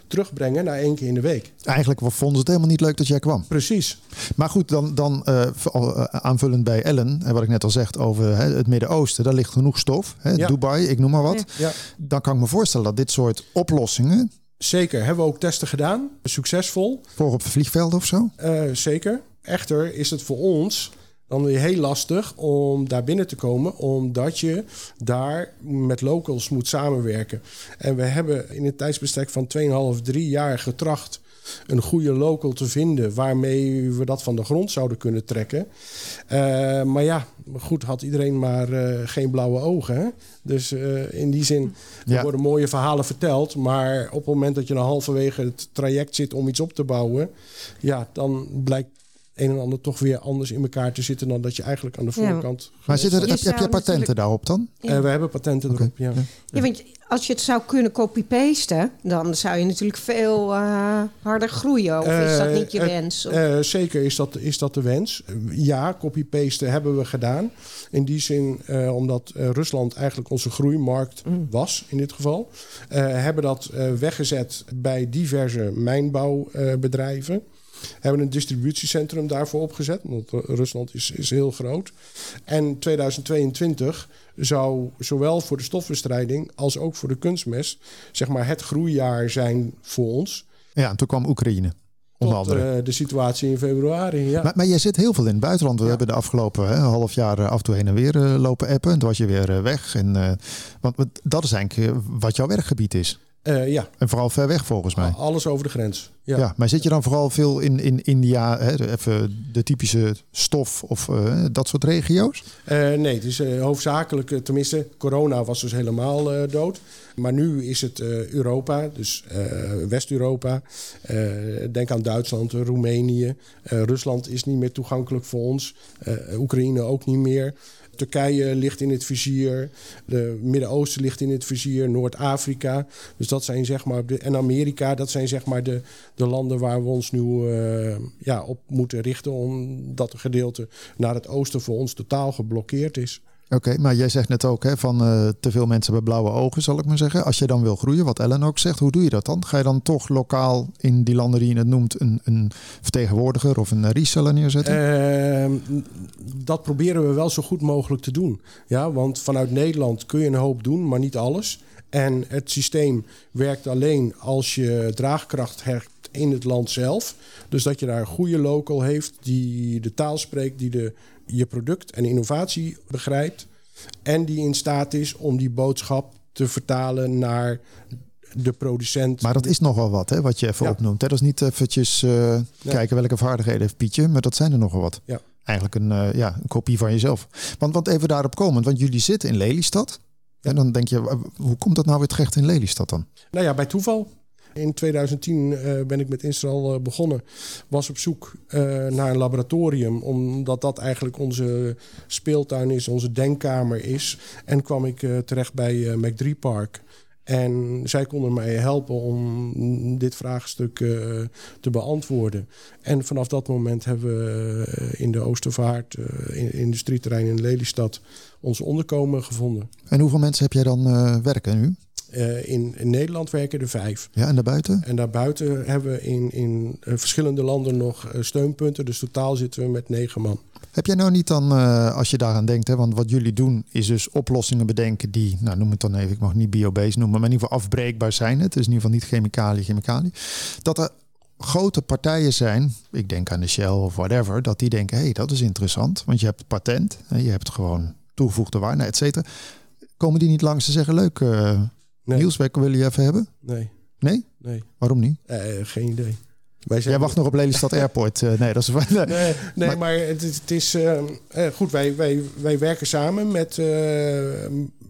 terugbrengen naar één keer in de week. Eigenlijk vonden ze het helemaal niet leuk dat jij kwam. Precies. Maar goed, dan, dan eh, eh, aanvullend bij Ellen, en wat ik net al zeg over hè, het Midden-Oosten, daar ligt genoeg stof. Hè, Ja. Dubai, ik noem maar wat. Ja. Dan kan ik me voorstellen dat dit soort oplossingen, Zeker, hebben we ook testen gedaan. Succesvol. voor op vliegvelden of zo, Eh, zeker. Echter is het voor ons dan weer heel lastig om daar binnen te komen, omdat je daar met locals moet samenwerken. En we hebben in een tijdsbestek van 2,5, 3 jaar getracht een goede local te vinden waarmee we dat van de grond zouden kunnen trekken. Eh, maar ja, goed, had iedereen maar eh, geen blauwe ogen. Hè? Dus eh, in die zin er Ja. worden mooie verhalen verteld. Maar op het moment dat je dan halverwege het traject zit om iets op te bouwen, ja, dan blijkt een en ander toch weer anders in elkaar te zitten dan dat je eigenlijk aan de Ja. voorkant. Maar zit er, Je heb, heb je patenten natuurlijk- daarop dan? Eh, we hebben patenten erop. Ja. Ja, want als je het zou kunnen copy-pasten, dan zou je natuurlijk veel eh, harder groeien. Of is dat Eh, niet je wens? Of- Eh, zeker is dat, is dat de wens. Ja, copy-pasten hebben we gedaan. In die zin, eh, omdat eh, Rusland eigenlijk onze groeimarkt was in dit geval. eh, hebben dat eh, weggezet bij diverse mijnbouwbedrijven. Hebben een distributiecentrum daarvoor opgezet. Want eh, Rusland is, is heel groot. En 2022 zou zowel voor de stofbestrijding als ook voor de kunstmest... zeg maar het groeijaar zijn voor ons. Ja, en toen kwam Oekraïne, onder Tot andere. eh, de situatie in februari. Ja. Maar, maar jij zit heel veel in het buitenland. We Ja. hebben de afgelopen hè, half jaar eh, af en toe heen en weer lopen appen. En toen was je weer weg. En, want dat is eigenlijk wat jouw werkgebied is. Eh, ja, En vooral ver weg volgens mij. alles over de grens. Ja. Ja. maar zit je dan vooral veel in, in India, hè, even de typische stof of eh, dat soort regio's? Eh, nee, het is hoofdzakelijk, tenminste, corona was dus helemaal dood. Maar nu is het Europa, dus West-Europa. Denk aan Duitsland, Roemenië. Rusland is niet meer toegankelijk voor ons. Oekraïne ook niet meer. Turkije ligt in het vizier. De Midden-Oosten ligt in het vizier. Noord-Afrika. Dus dat zijn zeg maar. De, en Amerika, dat zijn zeg maar de, de landen waar we ons nu eh, ja, op moeten richten. Omdat een gedeelte naar het oosten voor ons totaal geblokkeerd is. Oké, maar jij zegt net ook hè, van eh, te veel mensen hebben blauwe ogen, zal ik maar zeggen. Als je dan wil groeien, wat Ellen ook zegt, hoe doe je dat dan? Ga je dan toch lokaal in die landen die je het noemt een, een vertegenwoordiger of een reseller neerzetten? Ehm, dat proberen we wel zo goed mogelijk te doen. Ja, want vanuit Nederland kun je een hoop doen, maar niet alles. En het systeem werkt alleen als je draagkracht hebt in het land zelf. Dus dat je daar een goede local heeft die de taal spreekt, die de, je product en innovatie begrijpt. En die in staat is om die boodschap te vertalen naar de producent. Maar dat is nogal wat, hè, wat je even Ja. opnoemt. Hè? Dat is niet eventjes eh, kijken welke vaardigheden heeft Pietje, maar dat zijn er nogal wat. Ja. Eigenlijk een, eh, ja, een kopie van jezelf. Want, want even daarop komend, want jullie zitten in Lelystad. En dan denk je, hoe komt dat nou weer terecht in Lelystad dan? Nou ja, bij toeval. In 2010 eh, ben ik met Instral eh, begonnen. Was op zoek eh, naar een laboratorium, omdat dat eigenlijk onze speeltuin is, onze denkkamer is. En kwam ik terecht bij eh Mac 3 Park. En zij konden mij helpen om dit vraagstuk te beantwoorden. En vanaf dat moment hebben we in de Oostervaart, eh, in industrieterrein in Lelystad, ons onderkomen gevonden. En hoeveel mensen heb jij dan werken nu? Eh, in, in Nederland werken er vijf. Ja, en daarbuiten? En daarbuiten hebben we in, in eh, verschillende landen nog eh, steunpunten. Dus totaal zitten we met negen man. Heb jij nou niet dan, als je daaraan denkt, hè, want wat jullie doen is dus oplossingen bedenken die, nou noem het dan even, ik mag niet biobased noemen, maar in ieder geval afbreekbaar zijn. Het is in ieder geval niet chemicaliën, chemicaliën. Dat er grote partijen zijn, ik denk aan de Shell of whatever, dat die denken, hé, hey, dat is interessant, want je hebt patent, hè, je hebt gewoon toegevoegde waarde, et cetera. Komen die niet langs en zeggen, leuk, Nee, Niels, wij willen je even hebben? nee, Nee? nee. Waarom niet? Eh, geen idee. Wij Jij wacht nog op Lelystad Airport. Eh, nee, dat is... Nee, nee maar, het, is- het is eh, eh, goed. Wij, wij, wij werken samen met,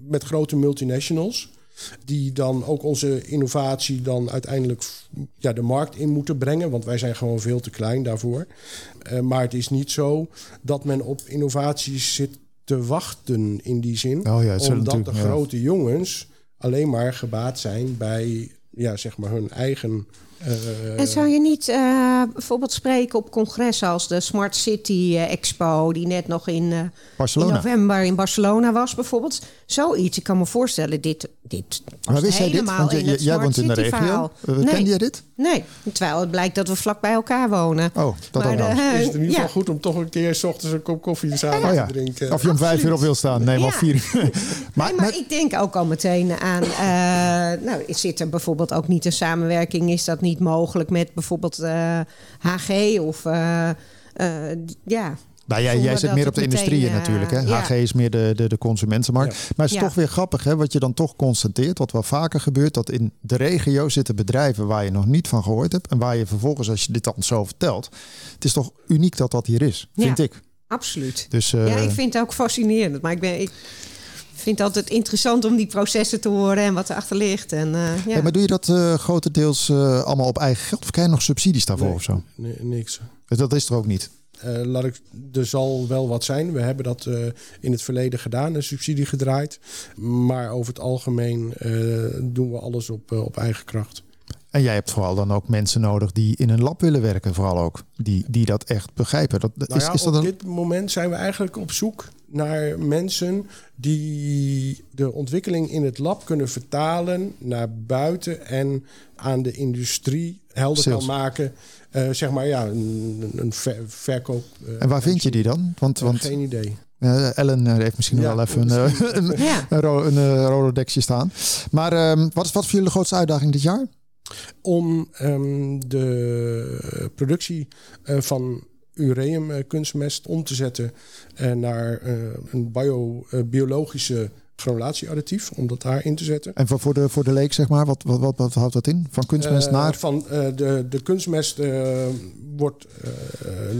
met grote multinationals. Die dan ook onze innovatie dan uiteindelijk ja, de markt in moeten brengen. Want wij zijn gewoon veel te klein daarvoor. Maar het is niet zo dat men op innovaties zit te wachten in die zin. Oh ja, omdat de ja. grote jongens alleen maar gebaat zijn bij ja, zeg maar hun eigen... eh, En zou je niet eh, bijvoorbeeld spreken op congressen als de Smart City eh, Expo, die net nog in, eh, in november in Barcelona was, bijvoorbeeld? Zoiets. Ik kan me voorstellen, dit, dit Maar wist jij dit? Want je- je- jij Smart woont in de regio. verhaal. Nee, Kende jij dit? nee, terwijl het blijkt dat we vlak bij elkaar wonen. Oh, dat Maar ook nog. de- is het in ieder ja. geval goed om toch een keer s ochtends een kop koffie samen Oh ja. te drinken. Of je om vijf uur op wil staan. Nee, maar Ja. vier uur. maar, Nee, maar maar- ik denk ook al meteen aan. eh, nou, zit er bijvoorbeeld ook niet een samenwerking? Is dat niet mogelijk met bijvoorbeeld eh, HG of. eh, eh, ja. Nou, jij, jij zit meer op de meteen, industrieën eh, natuurlijk. Hè? ja. HG is meer de, de, de consumentenmarkt. Ja. Maar het is Ja. toch weer grappig hè, wat je dan toch constateert. Wat wel vaker gebeurt. Dat in de regio zitten bedrijven waar je nog niet van gehoord hebt. En waar je vervolgens, als je dit dan zo vertelt. Het is toch uniek dat dat hier is. Vind Ja. ik. Absoluut. Dus, eh, ja, ik vind het ook fascinerend. Maar ik, ben, ik vind het altijd interessant om die processen te horen en wat erachter ligt. En, eh, ja. hey, maar doe je dat eh, grotendeels eh, allemaal op eigen geld? Of krijg je nog subsidies daarvoor Nee. of zo? Nee, niks. Dus dat is er ook niet. Eh, laat ik, er zal wel wat zijn. We hebben dat eh, in het verleden gedaan, een subsidie gedraaid. Maar over het algemeen eh, doen we alles op, op eigen kracht. En jij hebt vooral dan ook mensen nodig die in een lab willen werken, vooral ook. Die, die dat echt begrijpen. Dat, Nou is, ja, is dat op een... dit moment zijn we eigenlijk op zoek naar mensen die de ontwikkeling in het lab kunnen vertalen naar buiten en aan de industrie helder Sales. kan maken. Eh, zeg maar ja, een, een ver- verkoop. eh, En waar vind je die dan? Want, want Geen idee. eh, Ellen heeft misschien Ja, wel even een, een, Ja. een, ro- een Rolodexje staan. Maar ehm, wat is wat voor jullie de grootste uitdaging dit jaar? Om ehm, de productie eh, van ureum eh, kunstmest om te zetten eh, naar een bio, biologische granulatieadditief, om dat daarin te zetten. En voor, voor, de, voor de leek, zeg maar, wat, wat, wat, wat houdt dat in? Van kunstmest naar? Van de, de kunstmest eh, wordt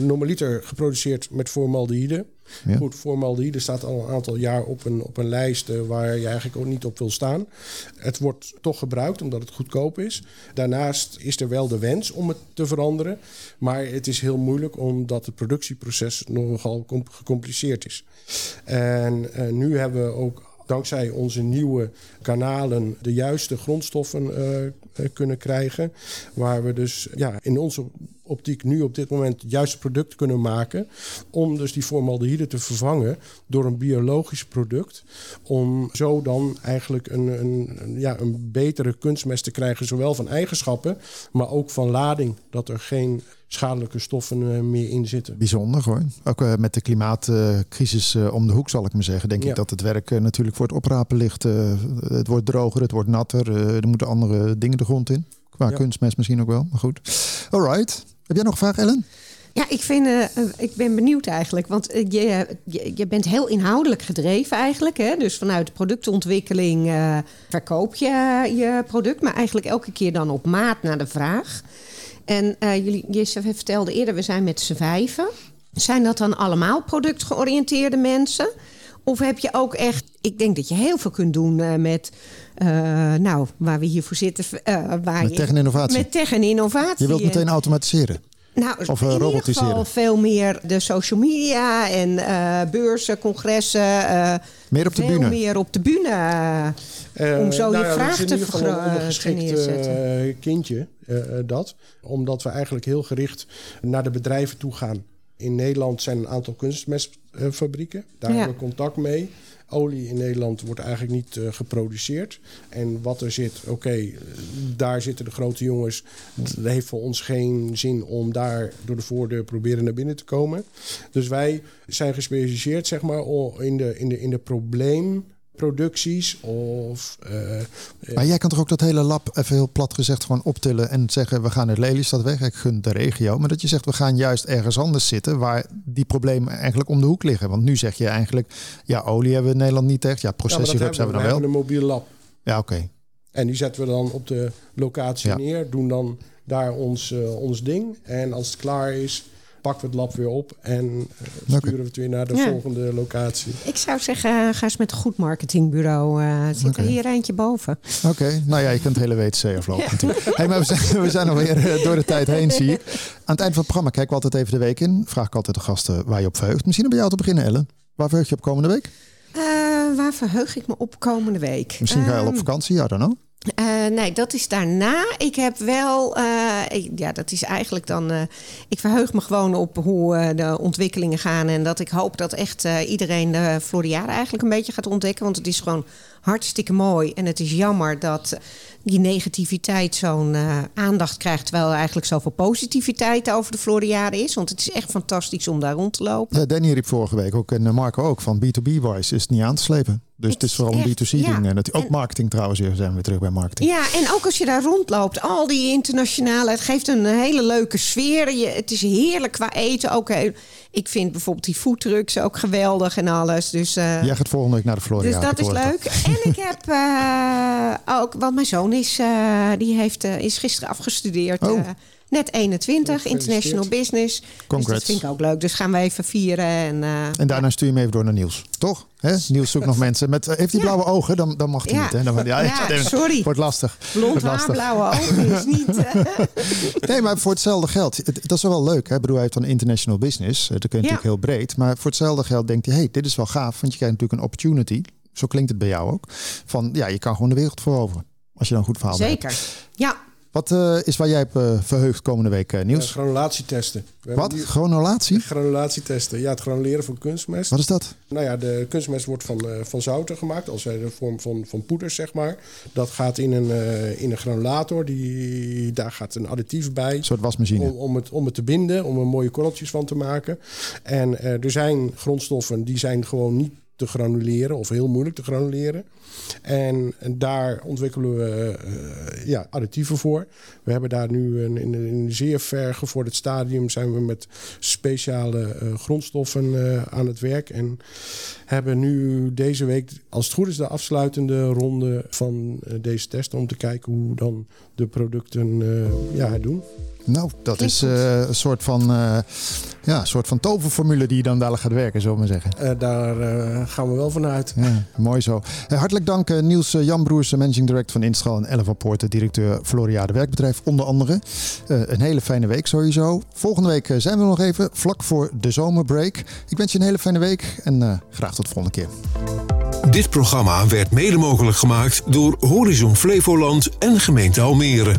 normaliter geproduceerd met formaldehyde. Ja. Goed, formaldehyde staat al een aantal jaar op een, op een lijst eh, waar je eigenlijk ook niet op wil staan. Het wordt toch gebruikt omdat het goedkoop is. Daarnaast is er wel de wens om het te veranderen. Maar het is heel moeilijk omdat het productieproces nogal com- gecompliceerd is. En eh, nu hebben we ook dankzij onze nieuwe kanalen de juiste grondstoffen eh, kunnen krijgen. Waar we dus ja, in onze optiek nu op dit moment het juiste product kunnen maken. Om dus die formaldehyde te vervangen door een biologisch product. Om zo dan eigenlijk een, een- ja, een betere kunstmest te krijgen. Zowel van eigenschappen, maar ook van lading. Dat er geen schadelijke stoffen eh, meer in zitten. Bijzonder hoor. Ook eh, met de klimaatcrisis eh, om de hoek zal ik maar zeggen. Denk Ja. ik dat het werk natuurlijk voor het oprapen ligt. Eh, het wordt droger, het wordt natter. er moeten andere dingen de grond in. Qua Ja. kunstmest misschien ook wel. Maar goed. Alright. Heb jij nog een vraag Ellen? Ja, ik, vind, ik ben benieuwd eigenlijk. Want je, je, je bent heel inhoudelijk gedreven eigenlijk. Hè? Dus vanuit productontwikkeling eh, verkoop je je product. Maar eigenlijk elke keer dan op maat naar de vraag. En eh, jullie, je vertelde eerder, we zijn met z'n vijven. Zijn dat dan allemaal productgeoriënteerde mensen? Of heb je ook echt... Ik denk dat je heel veel kunt doen eh, met... eh, nou, waar we hiervoor zitten. waar Met tech en innovatie. Met tech en innovatie. Je wilt En- meteen automatiseren. Nou, Of, eh, in ieder robotiseren. geval veel meer de social media en eh, beurzen, congressen. eh, Meer op de veel bühne. meer op de bühne. Om zo je nou ja, vraag te ieder geval vergro- een eh, kindje, dat. Omdat we eigenlijk heel gericht naar de bedrijven toe gaan. In Nederland zijn een aantal kunstmestfabrieken. Daar Ja. hebben we contact mee. Olie in Nederland wordt eigenlijk niet eh, geproduceerd. En wat er zit, oké, eh, daar zitten de grote jongens. Het heeft voor ons geen zin om daar door de voordeur proberen naar binnen te komen. Dus wij zijn gespecialiseerd zeg maar, in de, in de, in de probleemproducties of eh, Maar jij kan toch ook dat hele lab, even heel plat gezegd, gewoon optillen en zeggen: we gaan naar Lelystad weg. Ik gun de regio. Maar dat je zegt: we gaan juist ergens anders zitten waar die problemen eigenlijk om de hoek liggen. Want nu zeg je eigenlijk: ja, olie hebben we in Nederland niet echt. Ja, Ja, dat processierups hebben we dan We wel. hebben een mobiel lab. Ja, oké. En die zetten we dan op de locatie Ja. neer. Doen dan daar ons, eh, ons ding. En als het klaar is, pakken we het lab weer op en eh, sturen we het weer naar de Ja. volgende locatie. Ik zou zeggen, eh, ga eens met een goed marketingbureau. eh zit er hier eentje boven. Oké, nou ja, je kunt het hele WTC aflopen natuurlijk. Hey, maar we zijn, we zijn alweer door de tijd heen, zie ik. Aan het eind van het programma kijken we altijd even de week in. Vraag ik altijd de gasten waar je op verheugt. Misschien om bij jou te beginnen, Ellen. Waar verheug je op komende week? Eh, waar verheug ik me op komende week? Misschien ga je al op Ehm, vakantie, I don't know. Eh, nee, dat is daarna. Ik heb wel, eh, ja, dat is eigenlijk dan. eh, ik verheug me gewoon op hoe de ontwikkelingen gaan. En dat ik hoop dat echt iedereen de Floriade eigenlijk een beetje gaat ontdekken. Want het is gewoon hartstikke mooi. En het is jammer dat die negativiteit zo'n eh, aandacht krijgt. Terwijl er eigenlijk zoveel positiviteit over de Floriade is. Want het is echt fantastisch om daar rond te lopen. Ja, Danny riep vorige week ook en eh, Marco ook van B2B-wise is het niet aan te slepen. Dus het, Het is vooral een is echt, B2C-ding. ja. En ook En- marketing trouwens, weer zijn we weer terug bij marketing. Ja, en ook als je daar rondloopt, al die internationale, het geeft een hele leuke sfeer. Je, het is heerlijk qua eten. Ook, heel- ik vind bijvoorbeeld die foodtrucks ook geweldig en alles. Dus, eh, Jij gaat volgende week naar de Floriade. dus dat is leuk. En ik heb eh, ook, want mijn zoon is, eh, die heeft, eh, is gisteren afgestudeerd. Oh. net 21, Gefeliciteerd. international business. Dus dat vind ik ook leuk. Dus gaan we even vieren. En, En daarna stuur je hem even door naar Niels. Toch? Hè? Niels zoekt nog mensen. Met, heeft hij Ja. blauwe ogen? Dan, dan mag hij Ja. niet. Hè? Dan, ja, Ja, sorry. Wordt lastig. blond Wordt haar, blauwe ogen is niet... Nee, maar voor hetzelfde geld. Het- Dat is wel leuk. Hè? Ik bedoel, hij heeft dan international business. Dat kun je natuurlijk heel breed. Maar voor hetzelfde geld denkt hij... hey, dit is wel gaaf. Want je krijgt natuurlijk een opportunity. Zo klinkt het bij jou ook. Van, ja, je kan gewoon de wereld veroveren. Als je dan een goed verhaal hebt. Zeker. Ja, Wat eh, is waar jij op eh, verheugd komende week, eh, Uh, Niels? granulatietesten. We Wat? nu- Granulatie? Granulatietesten. Ja, het granuleren van kunstmest. Wat is dat? Nou ja, de kunstmest wordt van, eh, van zouten gemaakt, als in de vorm van, van poeders, zeg maar. Dat gaat in een, eh, in een granulator. Die, daar gaat een additief bij. Een soort wasmachine. Om, om, het, om het te binden, om er mooie korreltjes van te maken. En eh, er zijn grondstoffen die zijn gewoon niet te granuleren of heel moeilijk te granuleren. En, daar ontwikkelen we eh, ja, additieven voor. We hebben daar nu een, in, een- zeer ver gevorderd stadium zijn we met speciale eh, grondstoffen eh, aan het werk. En hebben nu deze week, als het goed is, de afsluitende ronde van deze testen. Om te kijken hoe dan de producten ja, doen. Nou, dat Klinkt is eh, een soort van, eh, ja, een soort van toverformule die je dan dadelijk gaat werken, zullen we maar zeggen. Eh, daar eh, gaan we wel vanuit. Ja, mooi zo. Hartelijk dank Niels Janbroers, managing director van Instral en Elle van Poorten, directeur Floriade Werkbedrijf, onder andere. Eh, een hele fijne week sowieso. Volgende week zijn we nog even, vlak voor de zomerbreak. Ik wens je een hele fijne week en eh, graag tot de volgende keer. Dit programma werd mede mogelijk gemaakt door Horizon Flevoland en gemeente Almere.